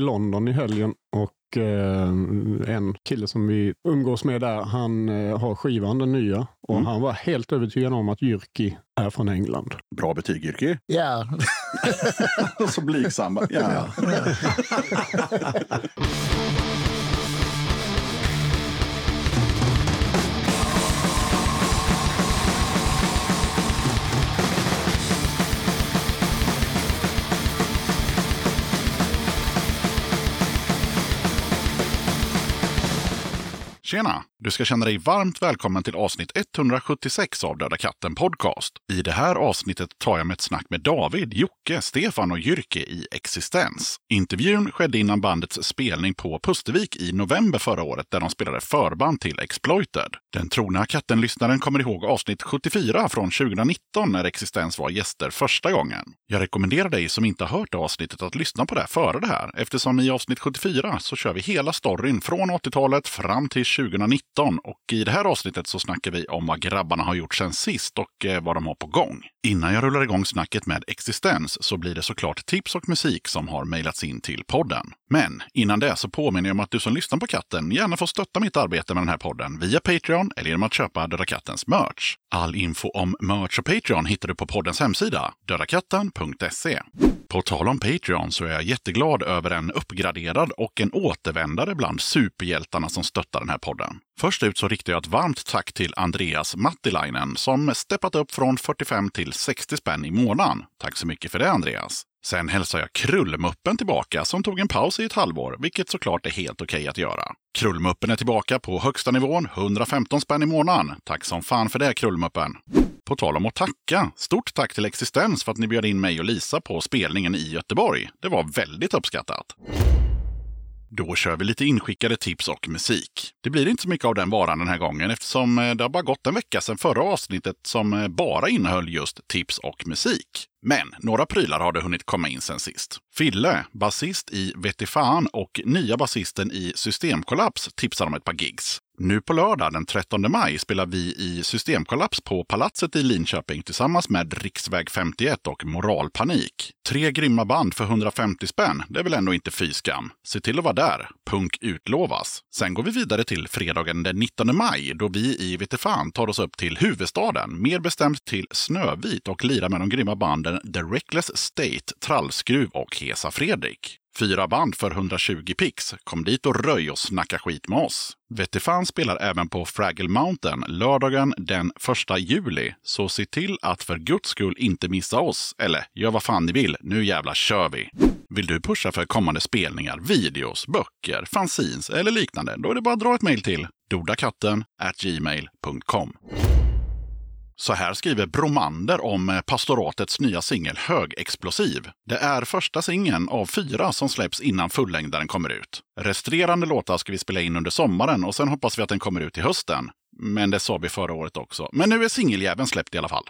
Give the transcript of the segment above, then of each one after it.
i London i helgen och eh, en kille som vi umgås med där, han eh, har skivan, den nya. Och Mm. han var helt övertygad om att Jyrki är från England. Bra betyg, Jyrki. Ja, Så blygsam. Ja. Tjena! Du ska känna dig varmt välkommen till avsnitt 176 av Döda katten Podcast. I det här avsnittet tar jag med ett snack med David, Jocke, Stefan och Jyrke i Existens. Intervjun skedde innan bandets spelning på Pustervik i november förra året där de spelade förband till Exploited. Den trogna katten-lyssnaren kommer ihåg avsnitt 74 från 2019 när Existens var gäster första gången. Jag rekommenderar dig som inte har hört avsnittet att lyssna på det före det här eftersom i avsnitt 74 så kör vi hela storyn från 80-talet fram till 2019 och i det här avsnittet så snackar vi om vad grabbarna har gjort sen sist och eh, vad de har på gång. Innan jag rullar igång snacket med existens så blir det såklart tips och musik som har mejlats in till podden. Men innan det så påminner jag om att du som lyssnar på katten gärna får stötta mitt arbete med den här podden via Patreon eller genom att köpa Döda Kattens merch. All info om merch och Patreon hittar du på poddens hemsida, dödakatten.se. På tal om Patreon så är jag jätteglad över en uppgraderad och en återvändare bland superhjältarna som stöttar den här podden. Först ut så riktar jag ett varmt tack till Andreas Mattilainen som steppat upp från 45 till 60 spänn i månaden. Tack så mycket för det Andreas! Sen hälsar jag Krullmuppen tillbaka som tog en paus i ett halvår, vilket såklart är helt okej att göra. Krullmuppen är tillbaka på högsta nivån, 115 spänn i månaden. Tack som fan för det Krullmuppen! På tal om att tacka, stort tack till Existens för att ni bjöd in mig och Lisa på spelningen i Göteborg. Det var väldigt uppskattat. Då kör vi lite inskickade tips och musik. Det blir inte så mycket av den varan den här gången eftersom eh, det har bara gått en vecka sedan förra avsnittet som eh, bara innehöll just tips och musik. Men några prylar har det hunnit komma in sen sist. Fille, basist i Vetifan och nya basisten i Systemkollaps tipsar om ett par gigs. Nu på lördag den 13 maj spelar vi i Systemkollaps på Palatset i Linköping tillsammans med Riksväg 51 och Moralpanik. Tre grymma band för 150 spänn, det är väl ändå inte fy skam. Se till att vara där. Punk utlovas. Sen går vi vidare till fredagen den 19 maj då vi i Vetifan tar oss upp till huvudstaden, mer bestämt till Snövit och lirar med de grymma banden The Reckless State, Trallskruv och Hesa Fredrik. Fyra band för 120 pix. Kom dit och röj och snacka skit med oss. Vettifan spelar även på Fraggle Mountain lördagen den 1 juli. Så se till att för guds skull inte missa oss. Eller gör vad fan ni vill, nu jävla kör vi! Vill du pusha för kommande spelningar, videos, böcker, fanzines eller liknande? Då är det bara att dra ett mejl till dodakatten gmail.com. Så här skriver Bromander om eh, pastoratets nya singel Högexplosiv. Det är första singeln av fyra som släpps innan fullängdaren kommer ut. Resterande låtar ska vi spela in under sommaren och sen hoppas vi att den kommer ut i hösten. Men det sa vi förra året också. Men nu är singeljäveln släppt i alla fall.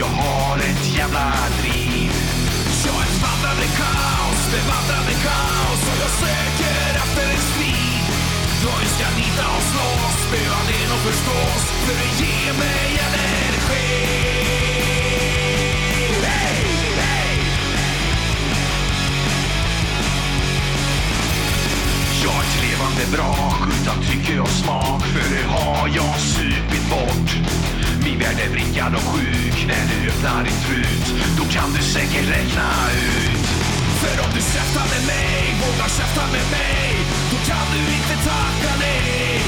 Jag har ett jävla driv. Jag är ett vandrande kaos, det vandrande kaos och jag söker efter en strid. Jag ska nita och slåss, spöa ner och förstås för att ge mig energi. Vrak utan tycke och smak. För det har jag supit bort. Min värld är vrickad och sjuk När du öppnar din trut Då kan du säkert räkna ut. För om du käftar med mig Vågar käfta med mig Då kan du inte tacka nej.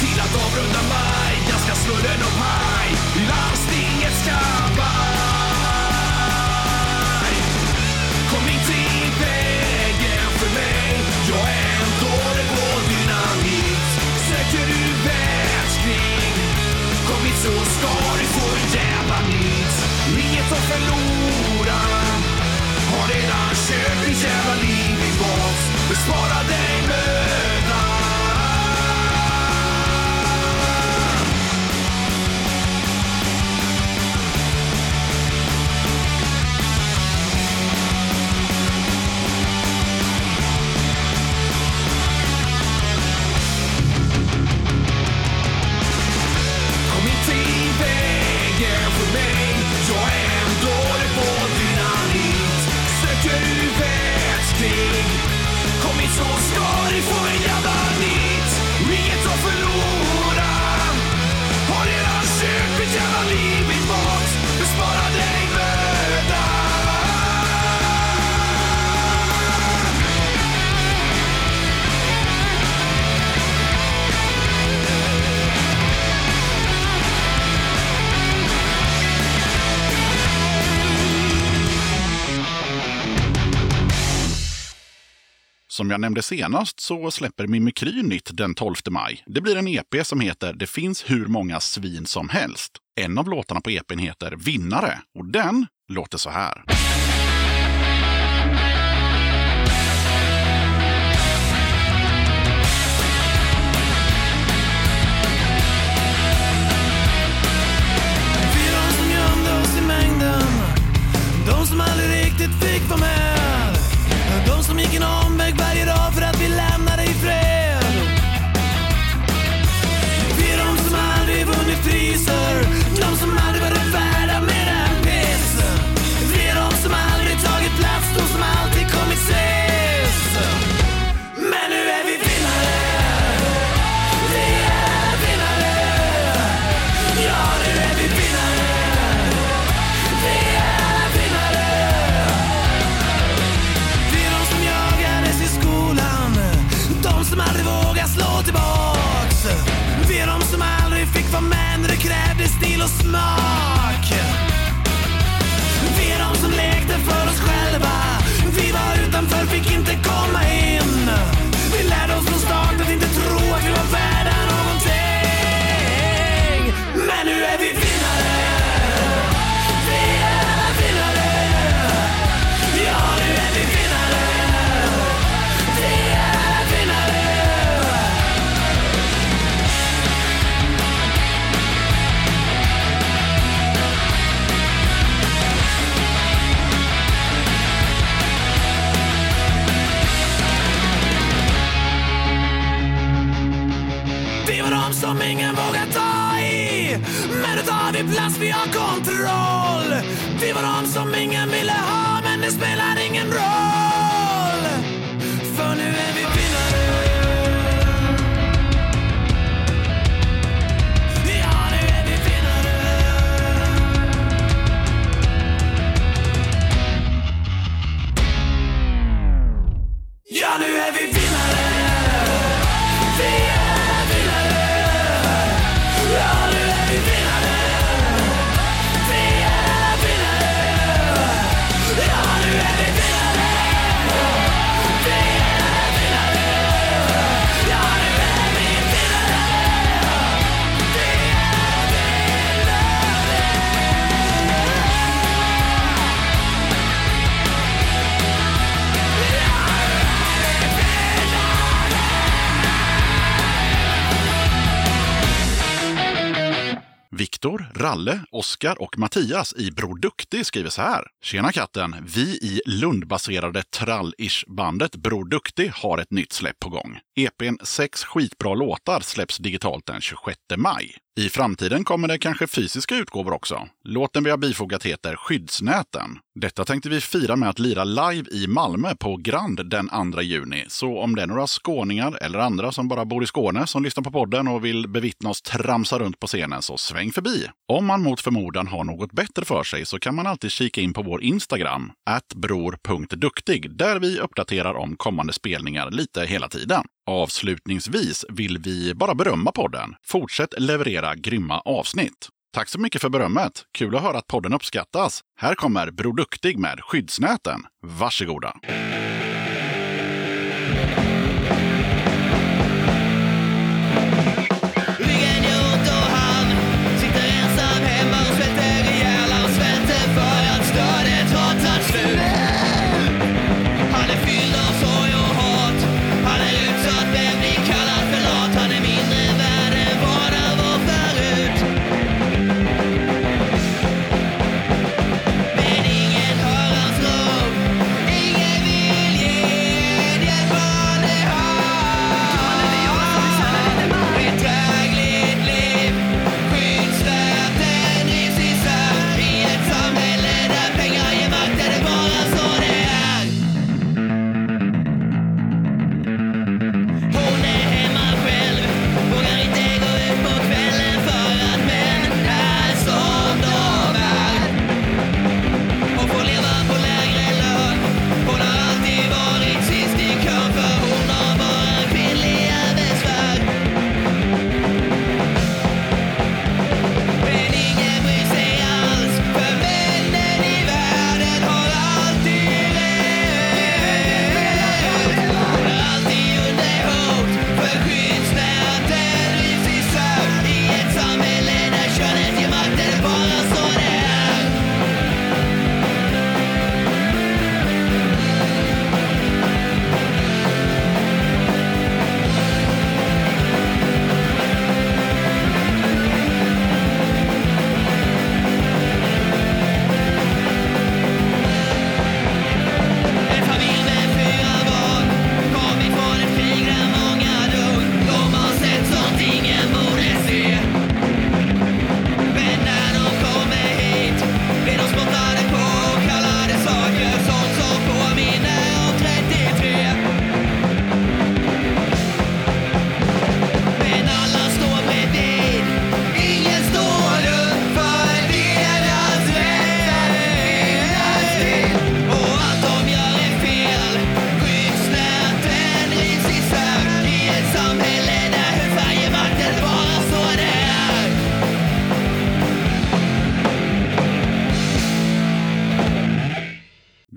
Till att avrunda maj Ganska snurren och paj landstingets kamp Som jag nämnde senast så släpper Mimikry nytt den 12 maj. Det blir en EP som heter Det finns hur många svin som helst. En av låtarna på EPn heter Vinnare och den låter så här. Tar vi vi har kontroll Vi var de som ingen ville ha Men det spelar ingen roll. För nu är vi vinnare. Ja, nu är vi vinnare. Ja, nu är vi vinnare. Viktor, Ralle, Oskar och Mattias i Bror Duktig skriver så här. Tjena katten! Vi i Lundbaserade trall-ish-bandet Bror Duktig har ett nytt släpp på gång. EPn Sex skitbra låtar släpps digitalt den 26 maj. I framtiden kommer det kanske fysiska utgåvor också. Låten vi har bifogat heter Skyddsnäten. Detta tänkte vi fira med att lira live i Malmö på Grand den 2 juni. Så om det är några skåningar eller andra som bara bor i Skåne som lyssnar på podden och vill bevittna oss tramsa runt på scenen så sväng förbi. Om man mot förmodan har något bättre för sig så kan man alltid kika in på vår Instagram, bror.duktig, där vi uppdaterar om kommande spelningar lite hela tiden. Avslutningsvis vill vi bara berömma podden. Fortsätt leverera grymma avsnitt. Tack så mycket för berömmet. Kul att höra att podden uppskattas. Här kommer Bror Duktig med skyddsnäten. Varsågoda.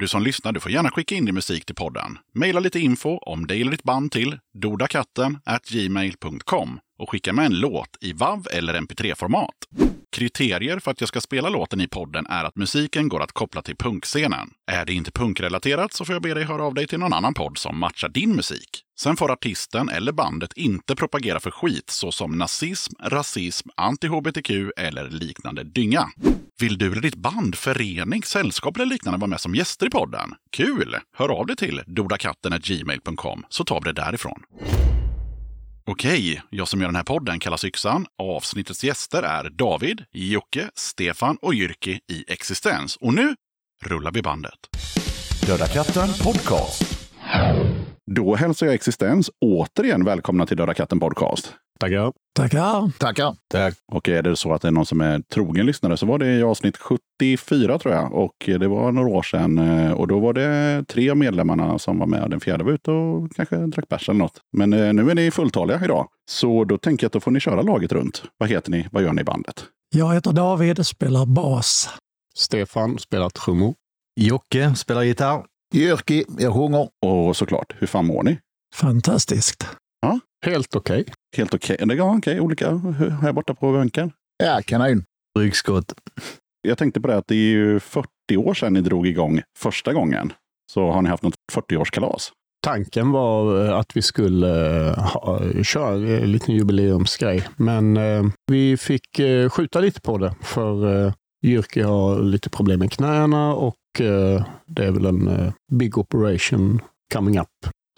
Som lyssnar du får gärna skicka in din musik till podden. Maila lite info om dig eller ditt band till dodakatten gmail.com och skicka med en låt i WAV eller MP3-format. Kriterier för att jag ska spela låten i podden är att musiken går att koppla till punkscenen. Är det inte punkrelaterat så får jag be dig höra av dig till någon annan podd som matchar din musik. Sen får artisten eller bandet inte propagera för skit såsom nazism, rasism, anti-hbtq eller liknande dynga. Vill du eller ditt band, förening, sällskap eller liknande vara med som gäster i podden? Kul! Hör av dig till dodakatten.gmail.com så tar vi det därifrån. Okej, jag som gör den här podden kallas Yxan. Avsnittets gäster är David, Jocke, Stefan och Jyrki i Existens. Och nu rullar vi bandet. Döda katten podcast. Då hälsar jag Existens återigen välkomna till Döda katten podcast. Tackar. Tackar. Tackar. Och är det så att det är någon som är trogen lyssnare så var det i avsnitt 74 tror jag. Och det var några år sedan. eh, Och då var det tre av medlemmarna som var med. Den fjärde var ute och kanske drack bärs eller något. Men eh, nu är ni fulltaliga idag. Så då tänker jag att då får ni köra laget runt. Vad heter ni? Vad gör ni i bandet? Jag heter David, spelar bas. Stefan spelar trummor. Jocke spelar gitarr. Jyrki, jag sjunger. Och såklart, hur fan mår ni? Fantastiskt. Helt okej. Helt okej? Okay. Ja, okej. Olika här borta på bänken. Ja, kanon. Ryggskott. Jag tänkte på det att det är ju 40 år sedan ni drog igång första gången. Så har ni haft något 40-årskalas. Tanken var eh, att vi skulle eh, ha, köra en liten jubileumsgrej, men eh, vi fick eh, skjuta lite på det för eh, Jyrki har lite problem med knäna och eh, det är väl en eh, big operation coming up.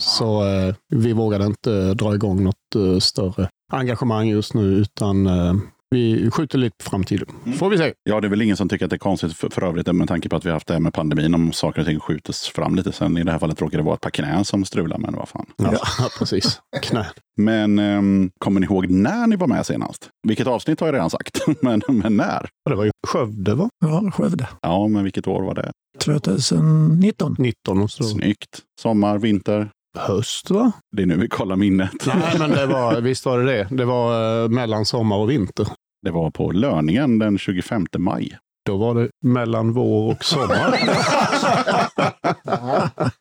Så eh, vi vågade inte dra igång något eh, större engagemang just nu, utan eh, vi skjuter lite på framtiden. Får vi se. Ja, det är väl ingen som tycker att det är konstigt för, för övrigt med tanke på att vi har haft det här med pandemin om saker och ting skjuts fram lite. Sen i det här fallet råkar det vara ett par knän som strular, men vad fan. Ja, precis. Knä. Men ehm, kommer ni ihåg när ni var med senast? Vilket avsnitt har jag redan sagt, men, men när? Det var ju Skövde, va? Ja, Skövde. Ja, men vilket år var det? 2019. 19 och så. Snyggt. Sommar, vinter. Höst, va? Det är nu vi kollar minnet. Nej, men det var, visst var det det. Det var eh, mellan sommar och vinter. Det var på löningen den 25 maj. Då var det mellan vår och sommar.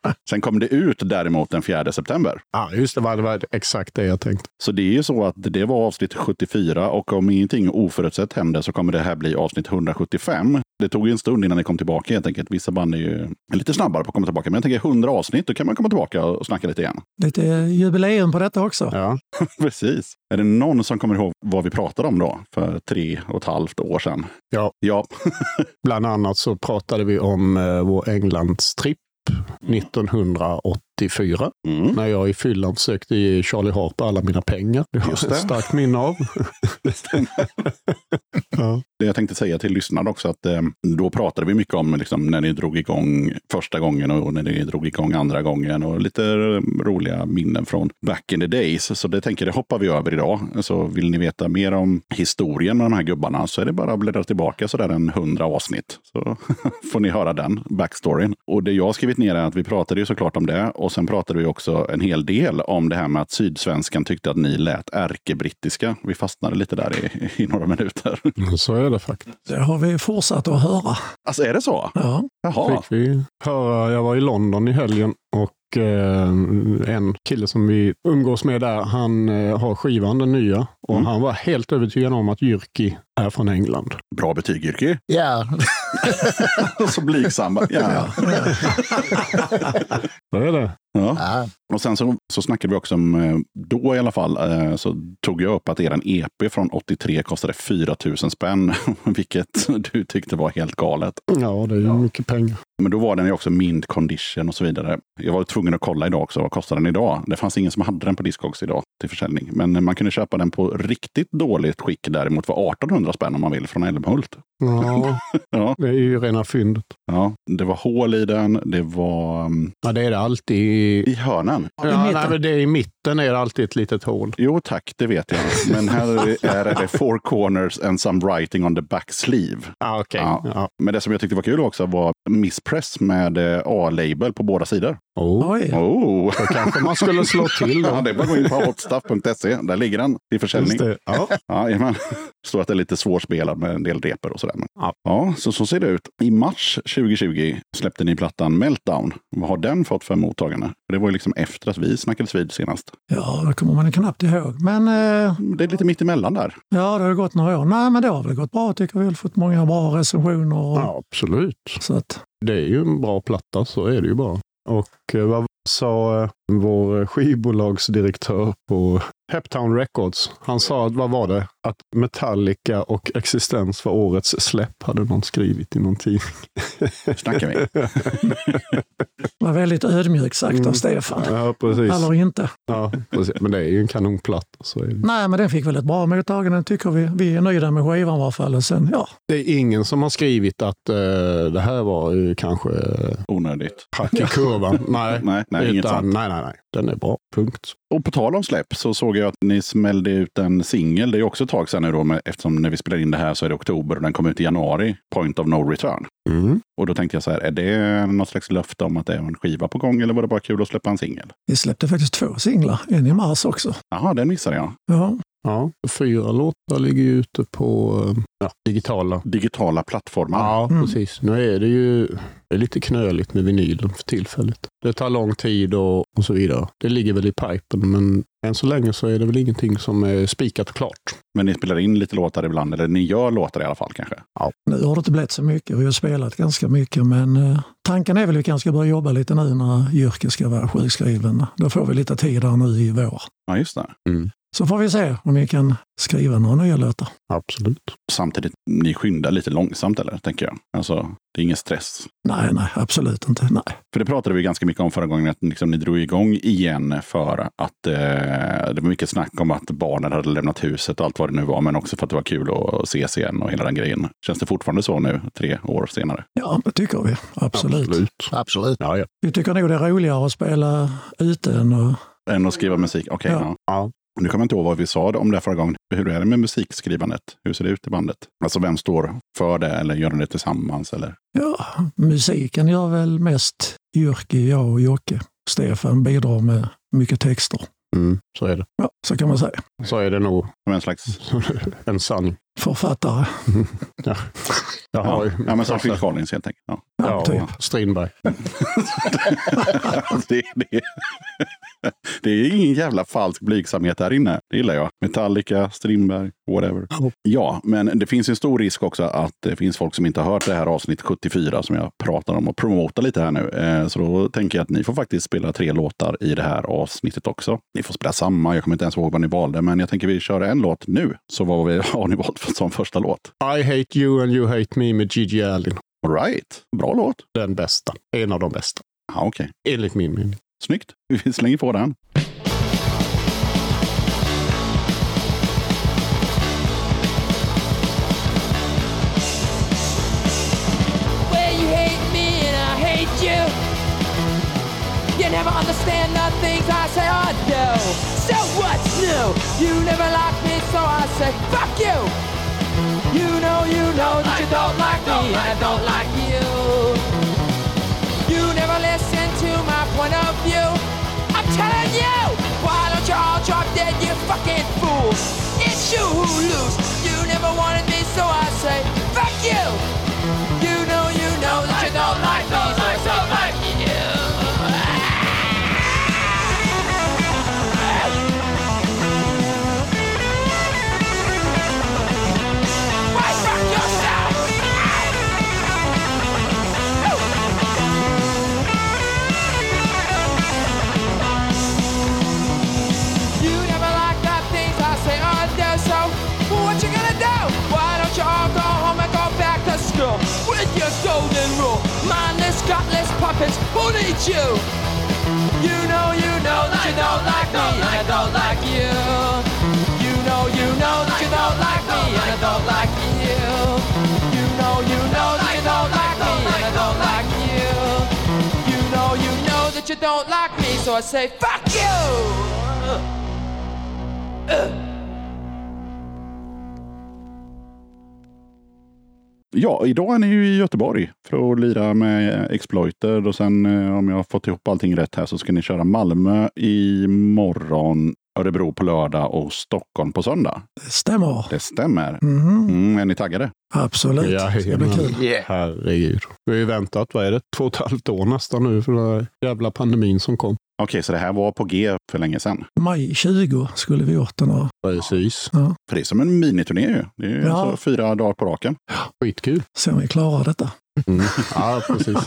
Sen kom det ut däremot den 4 september. ja, just det. Var, det var exakt det jag tänkte. Så det är ju så att det var avsnitt 74 och om ingenting oförutsett händer så kommer det här bli avsnitt 175. Det tog ju en stund innan det kom tillbaka helt enkelt. Vissa band är ju lite snabbare på att komma tillbaka. Men jag tänker 100 avsnitt, då kan man komma tillbaka och snacka lite igen. Lite jubileum på detta också. Ja. Precis. Är det någon som kommer ihåg vad vi pratade om då för tre och ett halvt år sedan? Ja. Ja, Bland annat så pratade vi om eh, vår Englandstripp 1980 1984. mm. När jag i fyllan försökte ge Charlie Harper alla mina pengar. Det har jag ett starkt minne av. ja. Det jag tänkte säga till lyssnarna också att eh, då pratade vi mycket om liksom, när ni drog igång första gången och när ni drog igång andra gången och lite roliga minnen från back in the days. Så det tänker jag, det hoppar vi över idag. Så vill ni veta mer om historien med de här gubbarna så är det bara att bläddra tillbaka sådär en hundra avsnitt. Så får ni höra den backstoryn. Och det jag har skrivit ner är att vi pratade ju såklart om det och sen pratade vi också en hel del om det här med att Sydsvenskan tyckte att ni lät ärkebrittiska. Vi fastnade lite där i, i några minuter. Så är det faktiskt. Det har vi fortsatt att höra. Alltså är det så? Ja. Jaha. Fick vi höra, jag var i London i helgen och eh, en kille som vi umgås med där, han eh, har skivan, den nya. Och Mm. han var helt övertygad om att Jyrki är från England. Bra betyg Jyrki. Ja, Så blygsam. Ja. Det är det. Ja. ja. Och sen så, så snackade vi också om, eh, då i alla fall, eh, så tog jag upp att er EP från 83 kostade 4 000 spänn. Vilket du tyckte var helt galet. Ja, det är ju mycket pengar. Men då var den ju också mint condition och så vidare. Jag var tvungen att kolla idag också. Vad kostar den idag? Det fanns ingen som hade den på Discogs idag till försäljning. Men man kunde köpa den på riktigt dåligt skick däremot för 1800 spänn om man vill från Älmhult. Ja, Ja. det är ju rena fyndet. Ja, det var hål i den. Det var um, Ja, det är det alltid i, i hörnen. I ja, mitten. nej, men det är i mitten mitten är det alltid ett litet hål. Jo tack, det vet jag. Men här är det four corners and some writing on the back sleeve. Ah, okay. Ja. ja. Men det som jag tyckte var kul också var misspress med eh, A-label på båda sidor. Oh. Oj, Oh. Då kanske man skulle slå till Ja, då. det är bara att gå in på hotstuff.se. Där ligger den i försäljning. Just det. Ja. Ja, står att det är lite svårspelad med en del repor och sådär. Ja. ja, så, så ser det ut. I mars 2020 släppte ni plattan Meltdown. Vad har den fått för mottagande? Det var ju liksom efter att vi snackades vid senast. Ja, det kommer man knappt ihåg. Men eh, Det är lite mitt emellan där. ja, det har gått några år. Nej, men det har väl gått bra tycker vi. Vi har fått många bra recensioner. Och, ja, absolut. Så att, Det är ju en bra platta, så är det ju bara. Och eh, vad sa eh, vår skivbolagsdirektör på Heptown Records? Han sa att, vad var det? Att Metallica och Existens var årets släpp, hade någon skrivit i någon tidning. snackar vi. det var väldigt ödmjukt sagt av Mm. Stefan. Ja, precis. Eller inte. Ja, precis. Men det är ju en kanonplatta. Så är det. Nej, men den fick väl ett bra mottagande tycker vi. Vi är nöjda med skivan i alla fall. Sen, ja, det är ingen som har skrivit att eh, det här var ju kanske eh, Onödigt. hack i kurvan. nej, Nej, nej inget utan, nej, nej, nej. Den är bra. Punkt. Och på tal om släpp så såg jag att ni smällde ut en singel. Det är också ett tag sedan nu då, men eftersom när vi spelar in det här så är det oktober och den kom ut i januari. Point of no return. Mm. Och då tänkte jag så här, är det något slags löfte om att det är en skiva på gång eller var det bara kul att släppa en singel? vi släppte faktiskt två singlar. En i mars också. Jaha, den missade jag. Ja, Ja, fyra låtar ligger ju ute på eh, ja, digitala. Digitala plattformar. Ja, Mm. precis. Nu är det ju det är lite knöligt med vinylen för tillfället. Det tar lång tid och, och så vidare. Det ligger väl i pipen, men än så länge så är det väl ingenting som är spikat och klart. Men ni spelar in lite låtar ibland, eller ni gör låtar i alla fall kanske? nu har det inte blivit så mycket. Vi har spelat ganska mycket, men eh, tanken är väl att vi kanske ska börja jobba lite nu när Jyrke ska vara sjukskriven. Då får vi lite tid här nu i vår. Ja, just det. Så får vi se om vi kan skriva några nya låtar. Absolut. Samtidigt, ni skyndar lite långsamt eller? Tänker jag. Alltså, det är ingen stress. Nej, nej, absolut inte. Nej. För det pratade vi ganska mycket om förra gången, att liksom, ni drog igång igen för att eh, det var mycket snack om att barnen hade lämnat huset och allt vad det nu var, men också för att det var kul att ses igen och hela den grejen. Känns det fortfarande så nu, tre år senare? Ja, det tycker vi. Absolut. Absolut. Absolut. Ja, ja. Vi tycker nog det är roligare att spela ute än att... Än att skriva musik? Okej, Ja. ja. Ja. Nu kommer jag inte ihåg vad vi sa om det förra gången. Hur är det med musikskrivandet? Hur ser det ut i bandet? Alltså vem står för det eller gör ni det tillsammans? Eller? Ja, musiken gör väl mest Jyrki, jag och Jocke. Stefan bidrar med mycket texter. Mm, så är det. Ja, så kan man säga. Så är det nog Som en slags... en sanning. Författare. Ja. Jag har Ja, ja men som Phil Collins helt enkelt. Ja. Ja, Ja, typ. Strindberg. det, det, det är ingen jävla falsk blygsamhet här inne. Det gillar jag. Metallica, Strindberg, whatever. Ja. Men det finns en stor risk också att det finns folk som inte har hört det här avsnitt 74 som jag pratar om och promotar lite här nu. Eh, Så då tänker jag att ni får faktiskt spela tre låtar i det här avsnittet också. Ni får spela samma. Jag kommer inte ens ihåg vad ni valde, men jag tänker vi kör en låt nu. Så vad vi- har ni valt som första låt? I hate you and you hate me med Gigi Allen. All right. Bra låt. Den bästa. En av de bästa. Ja, okej. Enligt min mening. Snyggt. Vi slänger på den. Well, you hate me and I hate you. You never understand the things I say or do. So what's new? You never liked me, so I say fuck you. You know, you know that you don't like me and I don't like you. You never listen to my point of view. I'm telling you, why don't you all drop dead, you fucking fool? It's you who lose. You never wanted me, so I say fuck you. You know, you know that you don't like me, so I say who need you? You know, you know that you don't like me and I don't like you. You know, you know that you don't like me and I don't like you. You know, you know that you don't like me and I don't like you. You know, you know that you don't like me, so I say fuck you. Ja, idag är ni ju i Göteborg för att lira med Exploiter och sen eh, om jag har fått ihop allting rätt här så ska ni köra Malmö i morgon, Örebro på lördag och Stockholm på söndag. Stämmer. Det stämmer. Mhm. Mm, är ni taggade? Absolut. det blir kul. Herregud. Vi har ju väntat, vad är det, två och ett halvt år nästan nu för den här jävla pandemin som kom. Okej, så det här var på G för länge sedan. Maj 20 skulle vi gjort den. Precis. För det är som en miniturné ju. Det är ju Ja. alltså fyra dagar på raken. Skitkul. Se om vi klarar detta. Mm. Ja, precis.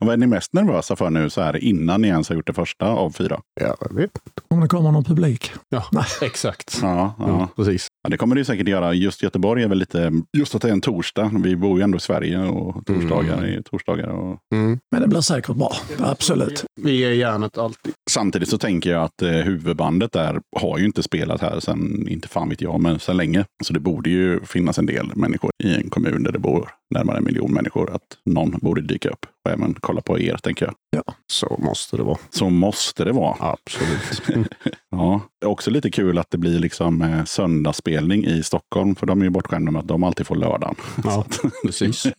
Och vad är ni mest nervösa för nu så här innan ni ens har gjort det första av fyra? Ja, jag vet. Om det kommer någon publik. Ja, Nej. exakt. Ja, ja. Ja, precis. ja, det kommer det ju säkert göra. Just Göteborg är väl lite, just att det är en torsdag. Vi bor ju ändå i Sverige och torsdagar är torsdagar. Och... Mm. Men det blir säkert bra. Absolut. Vi är järnet alltid. Samtidigt så tänker jag att eh, huvudbandet där har ju inte spelat här sen, inte fan vet jag, men sen länge. Så det borde ju finnas en del människor i en kommun där det bor närmare en miljon människor. Att någon borde dyka upp och även kolla på er, tänker jag. Så måste det vara. Så måste det vara. Absolut. Ja, det är också lite kul att det blir liksom eh, söndagsspelning i Stockholm. För de är ju bortskämda med att de alltid får lördagen. Ja, precis.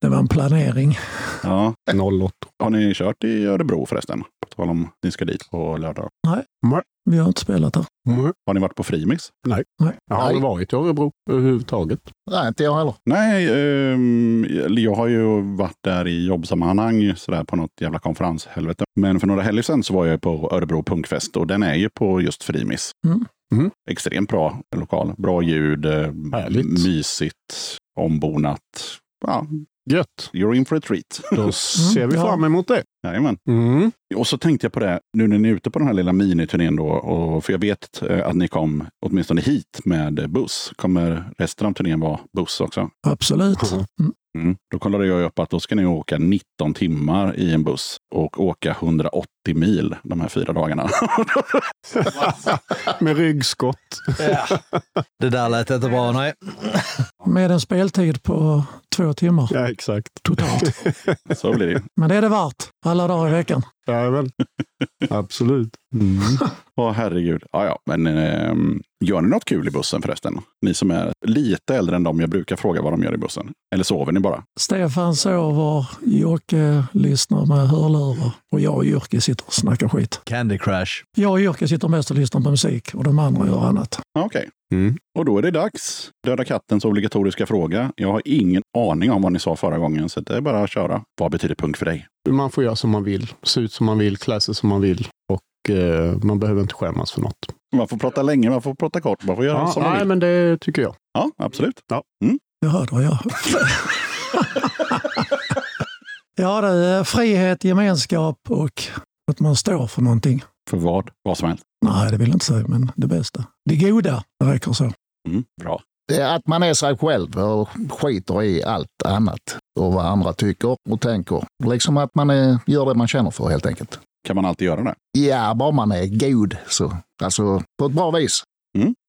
Det var en planering. Ja. 08. Har ni kört i Örebro förresten? På tal om ni ska dit på lördag. Vi har inte spelat där. Mm. Har ni varit på Frimis? Nej. Nej. Jag har aldrig varit i Örebro överhuvudtaget. Nej, inte jag heller. Nej, ehm, jag har ju varit där i jobbsammanhang sådär på något jävla konferenshelvete. Men för några helger sedan så var jag på Örebro Punkfest och den är ju på just Frimis. Mm. Mm. Extremt bra lokal. Bra ljud, eh, Härligt. mysigt, ombonat. Ja, Gött. you're in for a treat. Då ser vi fram emot det. Jajamän. Mm. Och så tänkte jag på det, nu när ni är ute på den här lilla miniturnén då, och, för jag vet eh, att ni kom åtminstone hit med buss. Kommer resten av turnén vara buss också? Absolut. Mm. Mm. Då kollade jag upp att då ska ni åka 19 timmar i en buss och åka 180 mil de här fyra dagarna. Med ryggskott. Det där lät inte bra, nej. Med en speltid på två timmar Ja, exakt. totalt. Så blir det. Men det är det värt. Alla dagar i veckan. Jajamän. Absolut. Mm. Åh herregud. Ja, ja. Men ehm, gör ni något kul i bussen förresten? Ni som är lite äldre än de jag brukar fråga vad de gör i bussen. Eller sover ni bara? Stefan sover, Jocke lyssnar med hörlurar och jag och Jyrke sitter och snackar skit. Candy Crush. Jag och Jyrke sitter mest och lyssnar på musik och de andra gör annat. Okej. Mm. Och då är det dags. Döda kattens obligatoriska fråga. Jag har ingen aning om vad ni sa förra gången, så det är bara att köra. Vad betyder punk för dig? Man får göra som man vill, se ut som man vill, klä sig som man vill och eh, man behöver inte skämmas för något. Man får prata länge, man får prata kort, man får göra Ja, som man nej, vill. men det tycker jag. Ja, absolut. Jag hörde vad jag Ja, det är frihet, gemenskap och att man står för någonting. För vad? Vad som helst. Nej, det vill jag inte säga, men det bästa. Det goda, det räcker så. Mm, bra. Det är att man är sig själv och skiter i allt annat och vad andra tycker och tänker. Liksom att man är, gör det man känner för helt enkelt. Kan man alltid göra det? Ja, bara man är god så. Alltså på ett bra vis.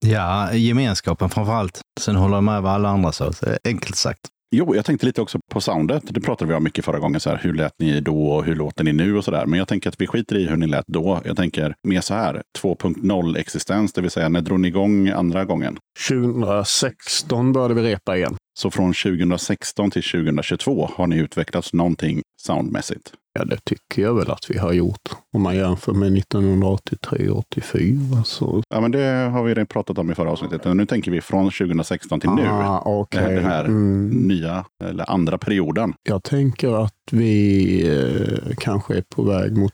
Ja, gemenskapen framför allt. Sen håller jag med vad alla andra sa. Så enkelt sagt. Jo, jag tänkte lite också på soundet. Det pratade vi om mycket förra gången. Så här, hur lät ni då och hur låter ni nu och så där. Men jag tänker att vi skiter i hur ni lät då. Jag tänker mer så här, 2.0 existens, det vill säga när drog ni igång andra gången? 2016 började vi repa igen. Så från 2016 till 2022 har ni utvecklats någonting soundmässigt. Ja, det tycker jag väl att vi har gjort. Om man jämför med 1983 84 så... Ja, men det har vi redan pratat om i förra avsnittet. Nu tänker vi från 2016 till nu. Ah, okej. Den här Mm. nya, eller andra perioden. Jag tänker att vi eh, kanske är på väg mot,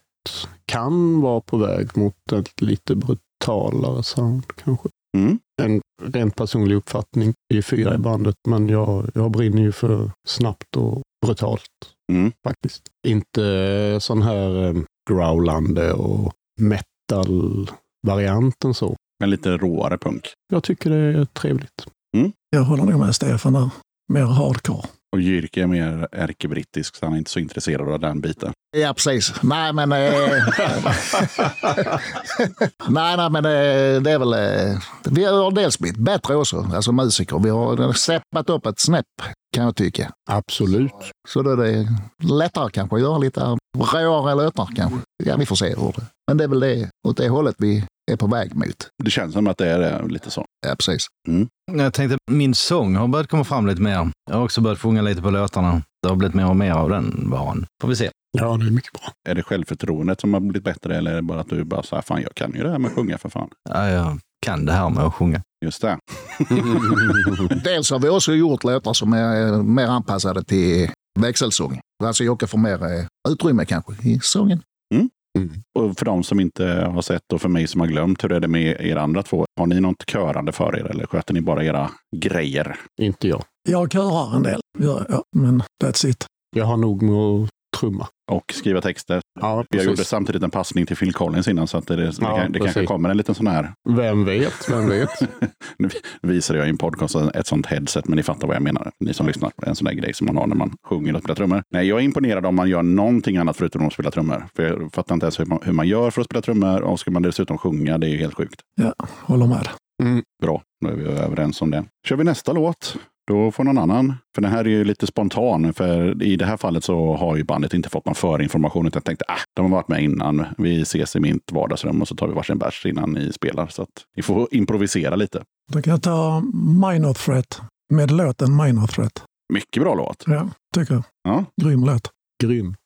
kan vara på väg mot ett lite brutalare sound kanske. Mm. En rent personlig uppfattning. Vi är fyra i bandet, men jag, jag brinner ju för snabbt och brutalt Mm. faktiskt. Inte sån här eh, growlande och metal-varianten så. En lite råare punk. Jag tycker det är trevligt. Jag håller nog med Stefan där. Mer hardcore. Och Jyrke är mer ärkebrittisk, så han är inte så intresserad av den biten. Ja, precis. Nej, men... Eh... nej, nej, men det, det är väl... Eh... Vi har dels blivit bättre också, alltså musiker. Vi har steppat upp ett snäpp, kan jag tycka. Absolut. Så då är det lättare kanske att göra lite råare låtar kanske. Ja, vi får se hur det Men det är väl det, åt det hållet vi är på väg mot. Det känns som att det är lite så. Ja, precis. Jag tänkte, min sång har börjat komma fram lite mer. Jag har också börjat sjunga lite på låtarna. Det har blivit mer och mer av den varan. Får vi se. Ja, det är mycket bra. Är det självförtroendet som har blivit bättre eller är det bara att du bara så här, fan jag kan ju det här med att sjunga för fan. Ja, jag kan det här med att sjunga. Just det. Dels har vi också gjort låtar som är eh, mer anpassade till växelsång. Alltså Jocke får mer eh, utrymme kanske i sången. Och för de som inte har sett och för mig som har glömt, hur är det med er andra två? Har ni något körande för er eller sköter ni bara era grejer? Inte jag. Jag körar en del, gör jag, men that's it. Jag har nog med att trumma. Och skriva texter. Ja, Jag gjorde samtidigt en passning till Phil Collins innan så att det, det, Ja, kan, det kanske kommer en liten sån här, Vem vet, vem vet. nu visade jag i en podcast ett sånt headset, men ni fattar vad jag menar. Ni som lyssnar, en sån där grej som man har när man sjunger och spelar trummor. Nej, jag är imponerad om man gör någonting annat förutom att spela trummor. För jag fattar inte ens hur man, hur man gör för att spela trummor och ska man dessutom sjunga, det är ju helt sjukt. Ja, håller med. Mm. Bra, då är vi överens om det. Kör vi nästa låt. Då får någon annan. För den här är ju lite spontan. För i det här fallet så har ju bandet inte fått någon förinformation. Utan jag tänkte, ah, de har varit med innan. Vi ses i mitt vardagsrum och så tar vi varsin bärs innan ni spelar. Så att ni får improvisera lite. Då kan jag ta Minor Threat med låten Minor Threat. Mycket bra låt. Ja, tycker jag. Ja. Grym låt. Grymt.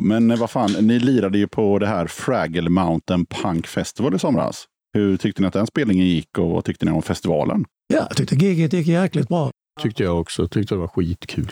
Men vad fan, ni lirade ju på det här Fraggle Mountain Punk Festival i somras. Hur tyckte ni att den spelningen gick och vad tyckte ni om festivalen? Ja, jag tyckte giget gick jäkligt bra. Tyckte jag också. Tyckte det var skitkul.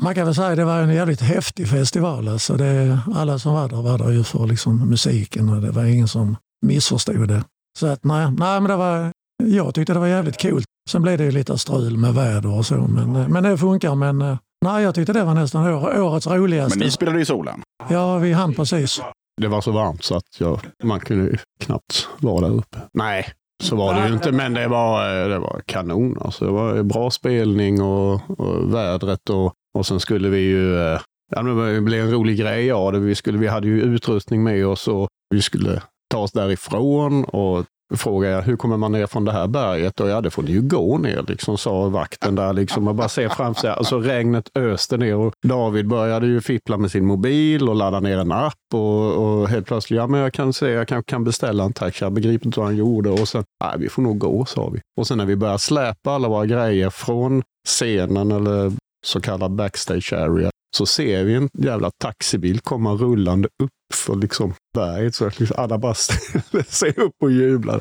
Man kan väl säga att det var en jävligt häftig festival. Alltså det, alla som var där var där ju för liksom musiken och det var ingen som missförstod det. Så att nej, nej men det var, jag tyckte det var jävligt coolt. Sen blev det ju lite strul med väder och så, men, eh, men det funkar. Men eh, nej, jag tyckte det var nästan år, årets roligaste. Men ni spelade i solen. Ja, vi hann precis. Det var så varmt så att jag, man kunde ju knappt vara där uppe. Nej, så var det ju inte. Men det var, eh, det var kanon. Alltså, det var bra spelning och, och vädret. Och, och sen skulle vi ju... eh, Ja, det blev en rolig grej av det. Vi, skulle, vi hade ju utrustning med oss och vi skulle ta oss därifrån. Och frågade jag, hur kommer man ner från det här berget? Och ja, det får ni ju gå ner, liksom, sa vakten där. Liksom, och bara se framför sig. Alltså regnet öste ner och David började ju fippla med sin mobil och ladda ner en app. Och, och helt plötsligt, ja men jag kan se, jag kanske kan beställa en taxi. Jag begriper inte vad han gjorde. Och sen, nej vi får nog gå, sa vi. Och sen när vi började släpa alla våra grejer från scenen eller så kallad backstage area så ser vi en jävla taxibil komma rullande upp för liksom berget. Så att liksom alla bara ställer sig upp och jublar.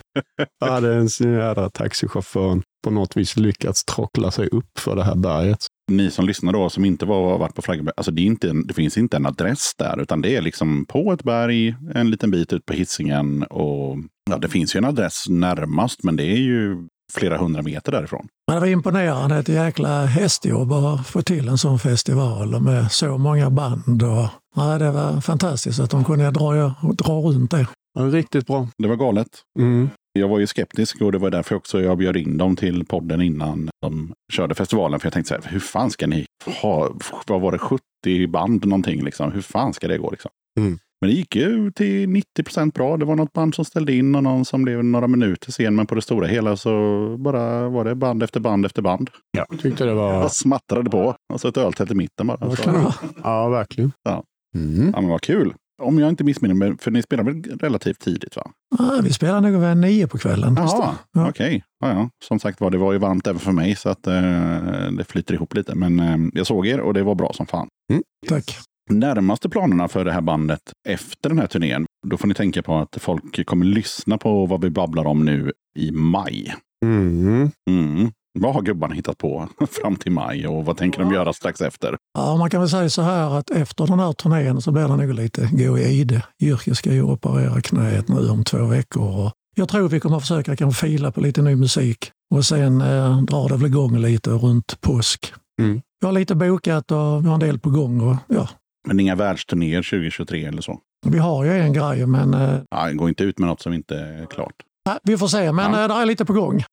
Hade en sån jädra taxichauffören på något vis lyckats trockla sig upp för det här berget. Ni som lyssnar då, som inte var, varit på Flaggberg, alltså det, är inte en, det finns inte en adress där, utan det är liksom på ett berg, en liten bit ut på Hisingen och ja, det finns ju en adress närmast, men det är ju flera hundra meter därifrån. Men det var imponerande, ett jäkla hästjobb att få till en sån festival med så många band. Och, ja, det var fantastiskt att de kunde dra, dra runt det. Ja, riktigt bra. Det var galet. Mm. Jag var ju skeptisk och det var därför också jag bjöd in dem till podden innan de körde festivalen. För jag tänkte så här, hur fan ska ni ha, vad var det, 70 band någonting liksom? Hur fan ska det gå liksom? Mm. Men det gick ju till 90 procent bra. Det var något band som ställde in och någon som blev några minuter sen. Men på det stora hela så bara var det band efter band efter band. Jag tyckte det Jag var... smattrade på. Och så ett öltält i mitten bara. Ja, verkligen. Ja. Mm. ja, men vad kul. Om jag inte missminner mig, för ni spelar väl relativt tidigt va? Ja, vi spelar nog vid nio på kvällen. Jaha, Ja. okej. Ja, ja. Som sagt var, det var ju varmt även för mig så att eh, det flyter ihop lite. Men eh, jag såg er och det var bra som fan. Tack. Närmaste planerna för det här bandet efter den här turnén, då får ni tänka på att folk kommer lyssna på vad vi babblar om nu i maj. Mm. Mm. Vad har gubbarna hittat på fram till maj och vad tänker de göra strax efter? Ja, man kan väl säga så här att efter den här turnén så blir det nog lite gå i ide. Jyrke ska ju operera knät nu om två veckor. Jag tror vi kommer försöka kanske fila på lite ny musik och sen eh, drar det väl igång lite runt påsk. Mm. Vi har lite bokat och vi har en del på gång. Och, ja, Men inga världsturnéer 2023 eller så? vi har ju en grej, men eh, Ja, gå inte ut med något som inte är klart. nej, vi får se. Men Ja. eh, det är lite på gång.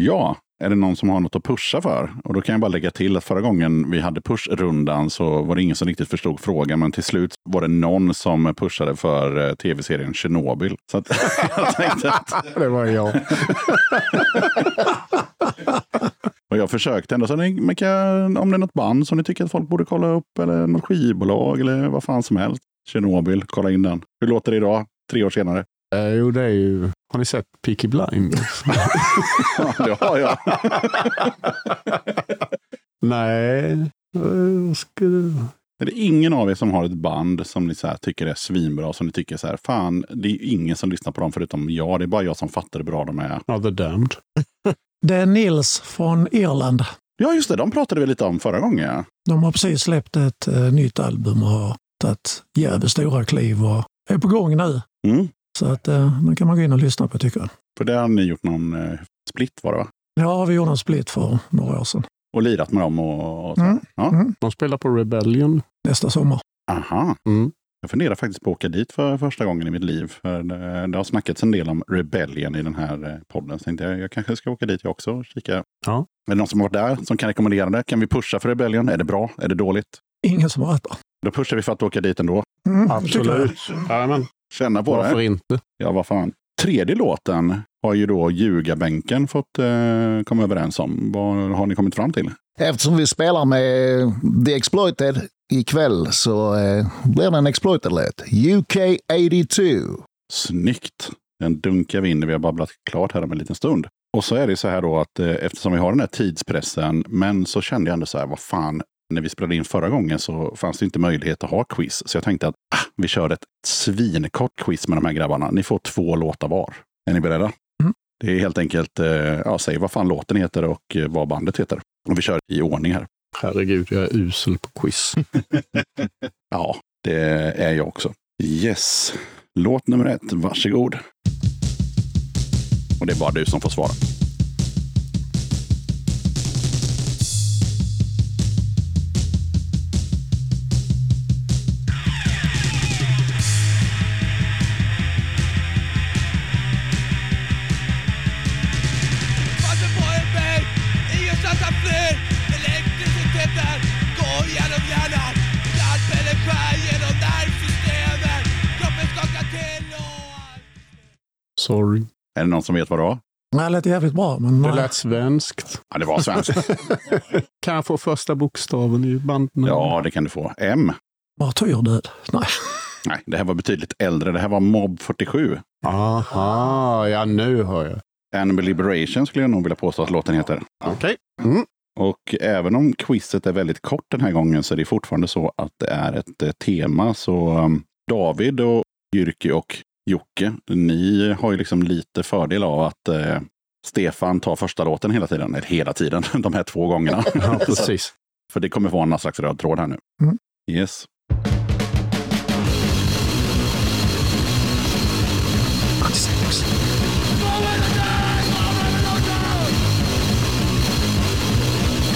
Ja, är det någon som har något att pusha för? Och då kan jag bara lägga till att förra gången vi hade pushrundan så var det ingen som riktigt förstod frågan. Men till slut var det någon som pushade för eh, tv-serien Tjernobyl. Så att jag tänkte att... Det var jag. Och jag försökte ändå. Så ni, kan, om det är något band som ni tycker att folk borde kolla upp eller något skivbolag eller vad fan som helst. Tjernobyl, kolla in den. Hur låter det idag? Tre år senare. Eh, jo, det är ju... Har ni sett Peaky Blinders? Ja, det har jag. Nej. Är det ingen av er som har ett band som ni så här tycker är svinbra? Som ni tycker så här, fan, det är ingen som lyssnar på dem förutom jag. Det är bara jag som fattar hur bra de är. Ja, The Damned. Det är Nils från Irland. Ja, just det. De pratade vi lite om förra gången. De har precis släppt ett eh, nytt album och har tagit jävligt stora kliv och är på gång nu. Mm. Så att eh, nu kan man gå in och lyssna på tycker jag. För det har ni gjort någon eh, split var det va? Ja, vi gjorde en split för några år sedan. Och lirat med dem och, och så. Mm. Ja. Mm. De spelar på Rebellion. Nästa sommar. Aha. Mm. Jag funderar faktiskt på att åka dit för första gången i mitt liv. För det, det har snackats en del om Rebellion i den här eh, podden. Så tänkte jag, jag kanske ska åka dit jag också och kika. Ja. Är det någon som har varit där som kan rekommendera det? Kan vi pusha för Rebellion? Är det bra? Är det dåligt? Ingen som har rätt där. Då pushar vi för att åka dit ändå. Mm. Absolut. Jajamän. Känna på Varför det. inte? Ja, vad fan. Tredje låten har ju då Ljugarbänken fått eh, komma överens om. Vad har ni kommit fram till? Eftersom vi spelar med The Exploited ikväll så eh, blir det en Exploited-låt. UK 82. Snyggt! Den dunkar vi in när vi har babblat klart här om en liten stund. Och så är det så här då att eh, eftersom vi har den här tidspressen, men så kände jag ändå så här, vad fan, när vi spelade in förra gången så fanns det inte möjlighet att ha quiz. Så jag tänkte att ah, vi kör ett svinkort quiz med de här grabbarna. Ni får två låtar var. Är ni beredda? Mm. Det är helt enkelt, eh, ja, säg vad fan låten heter och eh, vad bandet heter. Och vi kör i ordning här. Herregud, jag är usel på quiz. Ja, det är jag också. Yes. Låt nummer ett, varsågod. Och det är bara du som får svara. Sorry. Är det någon som vet vad det var? Nej, det lät jävligt bra, men Det lät svenskt. Ja, det var svenskt. Kan jag få första bokstaven i bandnamnet? ja, det kan du få. M. martyrdöd. Nej. Nej, det här var betydligt äldre. Det här var Mob 47. Aha, ja nu hör jag. Animal Liberation skulle jag nog vilja påstå att låten heter. Okej. Mm. Och även om quizet är väldigt kort den här gången så är det fortfarande så att det är ett eh, tema. Så um, David och Jyrki och Jocke, ni har ju liksom lite fördel av att eh, Stefan tar första låten hela tiden. Eller hela tiden, de här två gångerna. Ja, precis. För det kommer vara någon slags röd tråd här nu. Mm. Yes.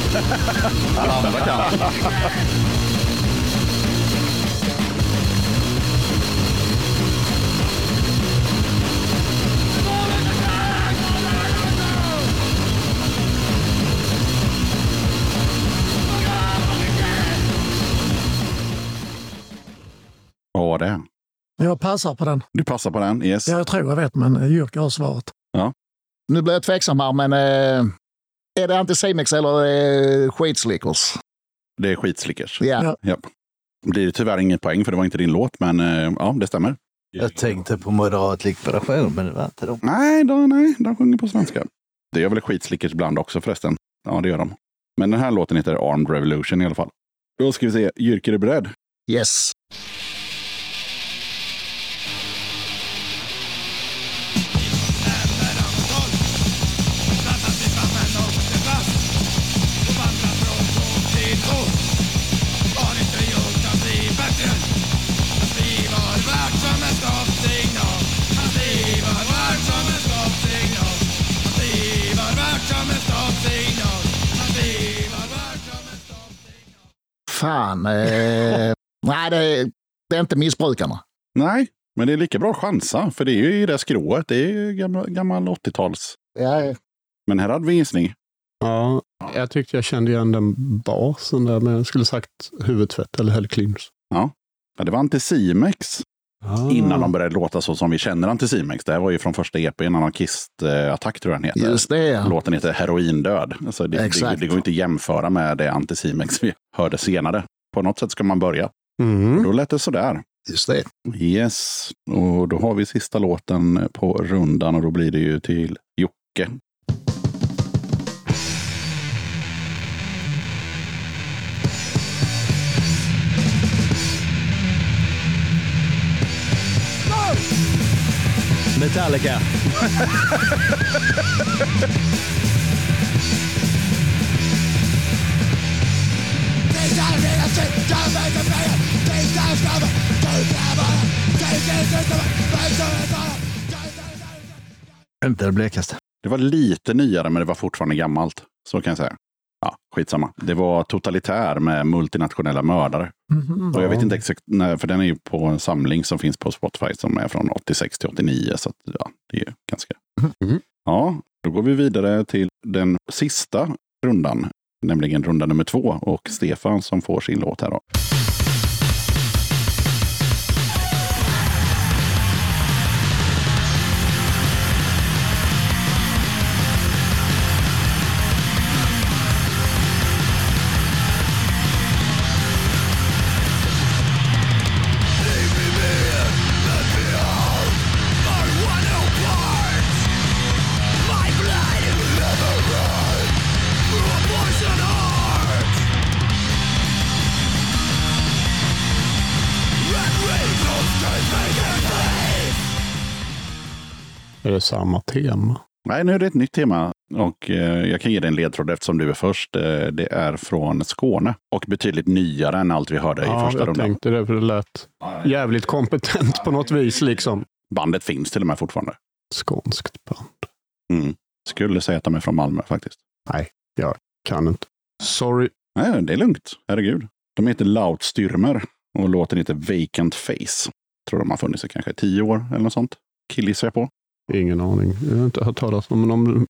Alla andra kan. Vad var det? Jag passar på den. Du passar på den? Yes. Jag tror jag vet, men Jyrke har svaret. Nu blir jag tveksam här, men eh, är det Anticimex eller är det skitslickers? Det är skitslickers. Ja. Ja. Blir det tyvärr ingen poäng för det var inte din låt, men eh, ja, det stämmer. Jag tänkte på moderat likvidation, men det var inte de. Nej, de, nej, de sjunger på svenska. Det gör väl skitslickers ibland också förresten. Ja, det gör de. Men den här låten heter Armed Revolution i alla fall. Då ska vi se. Jyrke, är du beredd? Yes. Fan. Eh, nej, det är, det är inte missbrukarna. Nej, men det är lika bra chansa, för det är ju i det skrået. Det är ju gammal, gammal 80-tals. Ja, Men här hade vi gissning. Ja, jag tyckte jag kände igen den basen där, men jag skulle sagt huvudtvätt eller Hell Cleaners. Ja, det var Anticimex Ah. innan de började låta så som vi känner Anticimex. Det här var ju från första EP, en anarkist-attack tror jag den heter. just det. Låten heter Heroindöd. Alltså det, det, Exakt. det går inte att jämföra med det Anticimex vi hörde senare. På något sätt ska man börja. Mm. Då lät det sådär. Just det. Yes, och då har vi sista låten på rundan och då blir det ju till Jocke. Metallica. Inte det blekaste. Det var lite nyare, men det var fortfarande gammalt. Så kan jag säga. Ja, skitsamma. Det var Totalitär med multinationella mördare. Mhm. Och jag vet inte exakt, för den är ju på en samling som finns på Spotify som är från 86 till 89. Så att, ja, det är ganska... Mhm. Ja, då går vi vidare till den sista rundan, nämligen runda nummer två. Och Stefan som får sin låt här då. Det samma tema? Nej, nu är det ett nytt tema. Och eh, jag kan ge dig en ledtråd eftersom du är först. Eh, det är från Skåne. Och betydligt nyare än allt vi hörde i Ja, första jag rundan. tänkte det, för det lät jävligt kompetent på något vis. liksom. Bandet finns till och med fortfarande. Skånskt band. Mm. Skulle säga att de är från Malmö faktiskt. Kan inte. Sorry. Nej, det är lugnt. Herregud. De heter Lautstürmer och låten heter Vacant Face. Tror de har funnits i kanske tio år eller något sånt. Killgissar jag på. Ingen aning. Jag har inte hört talas om dem.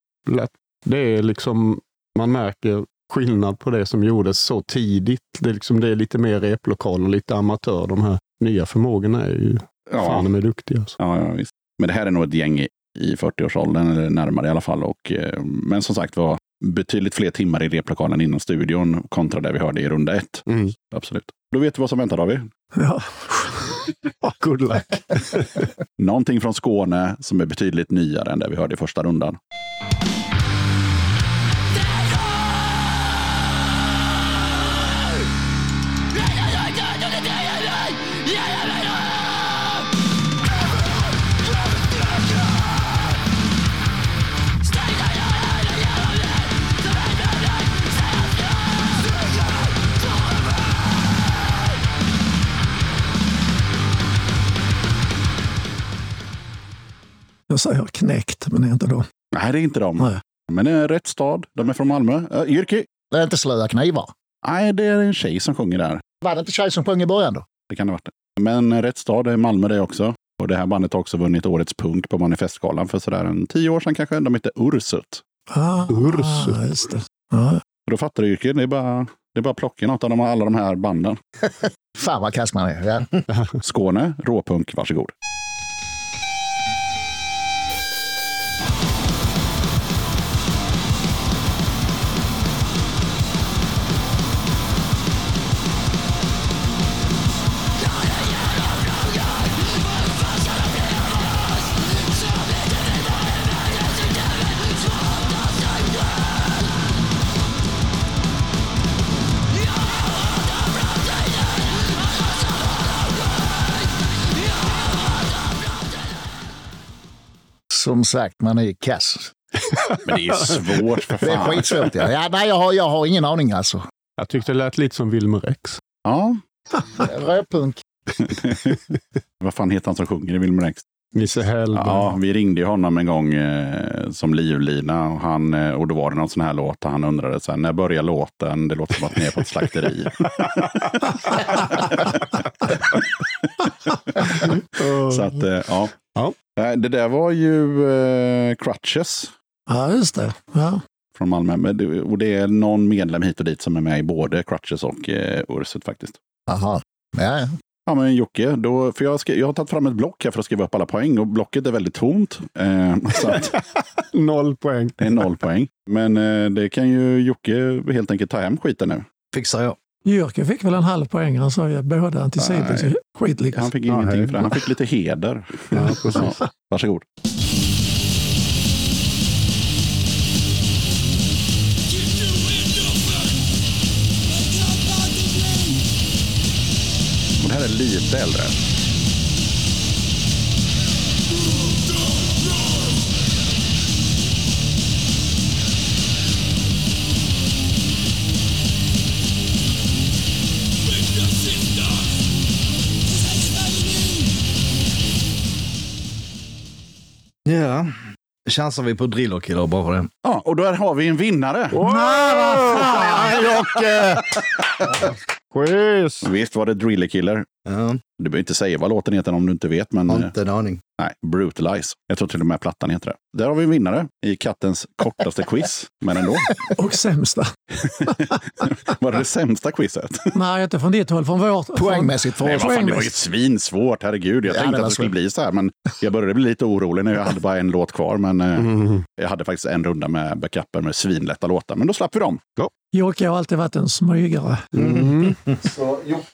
Det är liksom, man märker skillnad på det som gjordes så tidigt. Det är, liksom, det är lite mer replokal och lite amatör. De här nya förmågorna är ju Ja, fan de är duktiga. Alltså. ja, ja visst. Men det här är nog ett gäng i- i 40-årsåldern, eller närmare i alla fall. Och, eh, men som sagt var, betydligt fler timmar i replokalen inom studion kontra det vi hörde i runda ett. Mm. Absolut. Då vet du vad som väntar David. Ja. Good luck. Någonting från Skåne som är betydligt nyare än det vi hörde i första rundan. Jag säger knäckt, men det är inte då. Nej, det är inte de. Nej. Men det är rätt stad. De är från Malmö. Uh, Jyrki? Det är inte slöa knivar. Nej, det är en tjej som sjunger där. Var det inte tjej som sjöng i början då? Det kan det ha varit. Men rätt stad är Malmö det också. Och det här bandet har också vunnit Årets punk på Manifestgalan för sådär en tio år sedan kanske. De heter Ursut. Ah, Ursut. just det. Ja, Och då fattar du Jyrki, det är bara, Det är bara att plocka något av de, alla de här banden. Fan vad kass man är. Ja. Skåne, råpunk, varsågod. Som sagt, man är kass. Men det är svårt för Det är fan. skitsvårt. Ja. Ja, nej, jag, har, jag har ingen aning alltså. Jag tyckte det lät lite som Wilmer X. Ja, Rödpunk. vad fan heter han som sjunger i Wilmer X? Nisse Hellberg. Ja, vi ringde honom en gång eh, som livlina och, han, eh, och då var det någon sån här låt och han undrade så här, när börjar låten? Det låter som att ni är på ett slakteri. så att, eh, ja. Ja. Eh, Det där var ju eh, Crutches Ja, just det. Ja. från Malmö. Och det är någon medlem hit och dit som är med i både Crutches och eh, Urset faktiskt. Jaha. Ja, ja. Ja, men Jocke, då, för jag, ska, jag har tagit fram ett block här för att skriva upp alla poäng och blocket är väldigt tomt. Eh, att Noll poäng. det är noll poäng. Men eh, det kan ju Jocke helt enkelt ta hem skiten nu. Fixar jag. Jyrke fick väl en halv poäng. Han sa ju att båda är skitlika. Han fick Ja, ingenting för det. Han fick lite heder. Ja, precis. Ja, varsågod. Och det här är lite äldre. Ja. Chansar vi på Driller Killer bara för det. Ja, och där har vi en vinnare. Fan, Jocke! Schysst! Visst var det Driller Killer. Ja, Du behöver inte säga vad låten heter om du inte vet. Men, eh, inte en aning. nej, Brutalize. Jag tror till och med plattan heter det. Där har vi en vinnare i kattens kortaste quiz. Men ändå. Och sämsta. Var det det sämsta quizet? Nej, inte från ditt håll. Från vårt. Poängmässigt för Nej, fan, det var ju svinsvårt, herregud. Jag Ja, tänkte att det skulle svårt. bli så här, men jag började bli lite orolig när jag hade bara en låt kvar. Men eh, Mm. jag hade faktiskt en runda med backupen med svinlätta låtar. Men då slapp vi dem. Jocke har alltid varit en smygare. Mm. Så Jocke,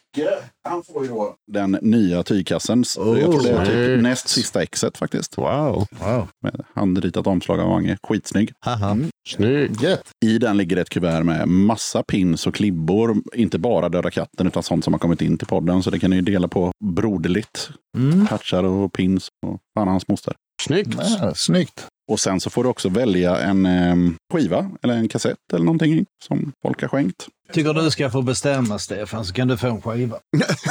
han får ju då den nya tygkassen. Oh, jag tror det är typ snyggt. näst sista exet faktiskt. Wow, Wow. Med handritat omslag av Mange. Skitsnygg. Haha. snyggt. Gött. I den ligger ett kuvert med massa pins och klibbor. Inte bara Döda katten utan sånt som har kommit in till podden. Så det kan ni ju dela på broderligt. Mm. Patchar och pins och fan hans moster. Snyggt. Ja, snyggt. Och sen så får du också välja en eh, skiva eller en kassett eller någonting som folk har skänkt. Tycker du ska få bestämma Stefan så kan du få en skiva.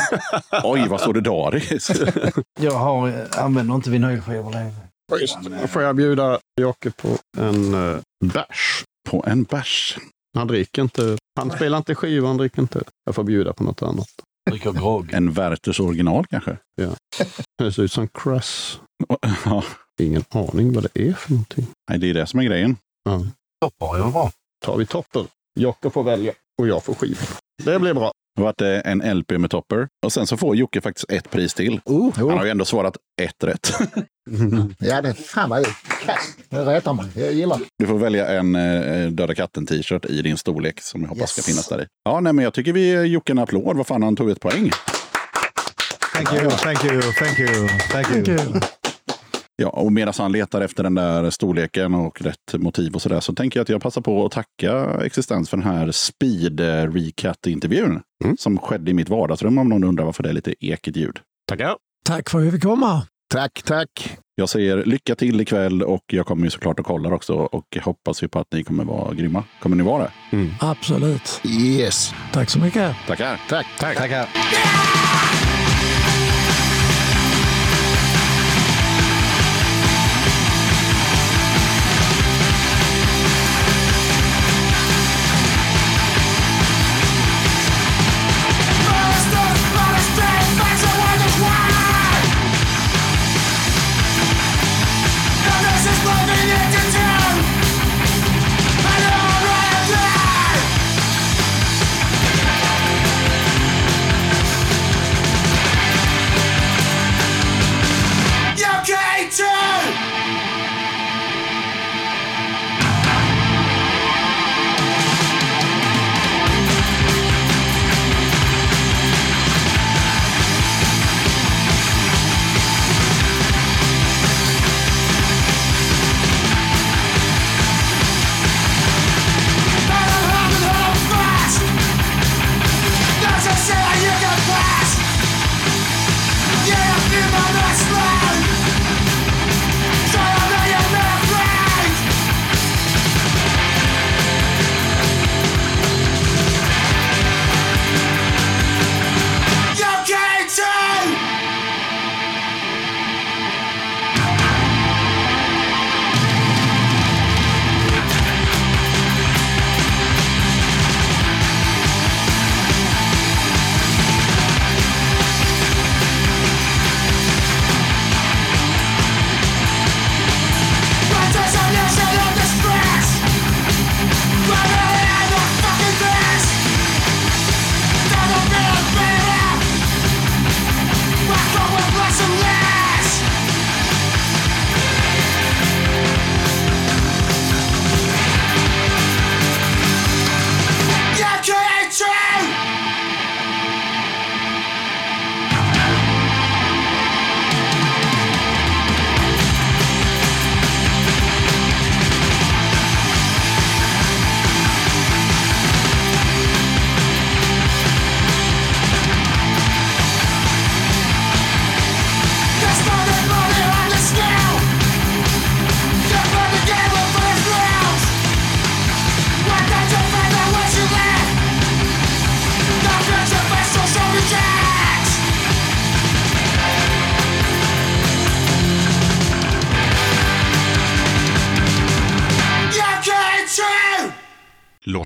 Oj, vad solidariskt! Jag har, använder inte vinylskivor längre. Då får jag bjuda Jocke på en uh, bärs. på en bärs. Han dricker inte. Han spelar inte skiva, han dricker inte. Jag får bjuda på något annat. Dricker grogg. En Werthers original kanske? Det ser ut som Crass. Ja, Ingen aning vad det är för någonting. nej, det är det som är grejen. Ja. Toppar är bra. Tar vi topper. Jocke får välja och jag får skiva. Det blir bra. Det vart det en LP med topper. Och sen så får Jocke faktiskt ett pris till. Oh, Han har ju ändå svarat ett rätt. Ja, det fan vad kass. Det retar mig. Jag gillar. Du får välja en eh, Döda katten-t-shirt i din storlek som jag hoppas ska Yes. finnas där i. Ja, nej, men jag tycker vi ger Jocke en applåd. Vad fan, han tog ett poäng. Thank you, thank you, thank you, thank you. Kul. Ja, och medan han letar efter den där storleken och rätt motiv och sådär så tänker jag att jag passar på att tacka Existens för den här speed eh, recat-intervjun Mm. som skedde i mitt vardagsrum om någon undrar varför det är lite ekigt ljud. Tackar. Tack för att vi fick komma. Tack, tack. Jag säger lycka till ikväll och jag kommer ju såklart att kolla också och hoppas ju på att ni kommer vara grymma. Kommer ni vara det? Absolut. Yes. Tack så mycket. Tackar! Tack. Tackar.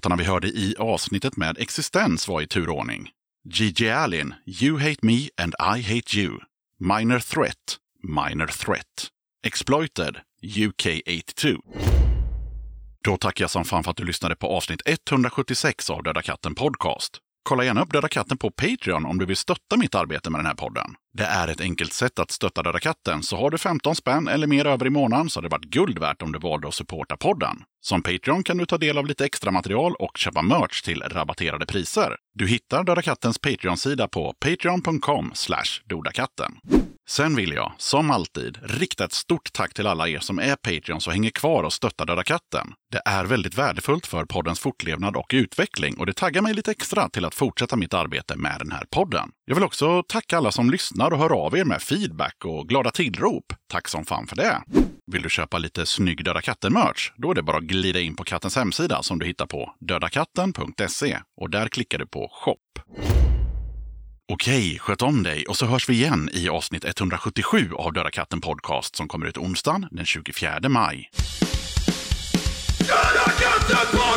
Låtarna vi hörde i avsnittet med Existens var i turordning. Gigi Allin, You Hate Me and I Hate You. Minor Threat, Minor Threat. Exploited, UK82. Då tackar jag som fan för att du lyssnade på avsnitt 176 av Döda katten Podcast. Kolla gärna upp Döda katten på Patreon om du vill stötta mitt arbete med den här podden. Det är ett enkelt sätt att stötta Döda katten, så har du 15 spänn eller mer över i månaden så hade det varit guld värt om du valde att supporta podden. Som Patreon kan du ta del av lite extra material och köpa merch till rabatterade priser. Du hittar Döda kattens Patreon-sida på patreon.com dodakatten. Sen vill jag, som alltid, rikta ett stort tack till alla er som är Patreons och hänger kvar och stöttar Döda katten. Det är väldigt värdefullt för poddens fortlevnad och utveckling och det taggar mig lite extra till att fortsätta mitt arbete med den här podden. Jag vill också tacka alla som lyssnar och hör av er med feedback och glada tillrop. Tack som fan för det! Vill du köpa lite snygg Döda katten-merch? Då är det bara att glida in på kattens hemsida som du hittar på dödakatten.se och där klickar du på shop. Okej, sköt om dig och så hörs vi igen i avsnitt 177 av Döda katten Podcast som kommer ut onsdagen den 24 maj. Döda katten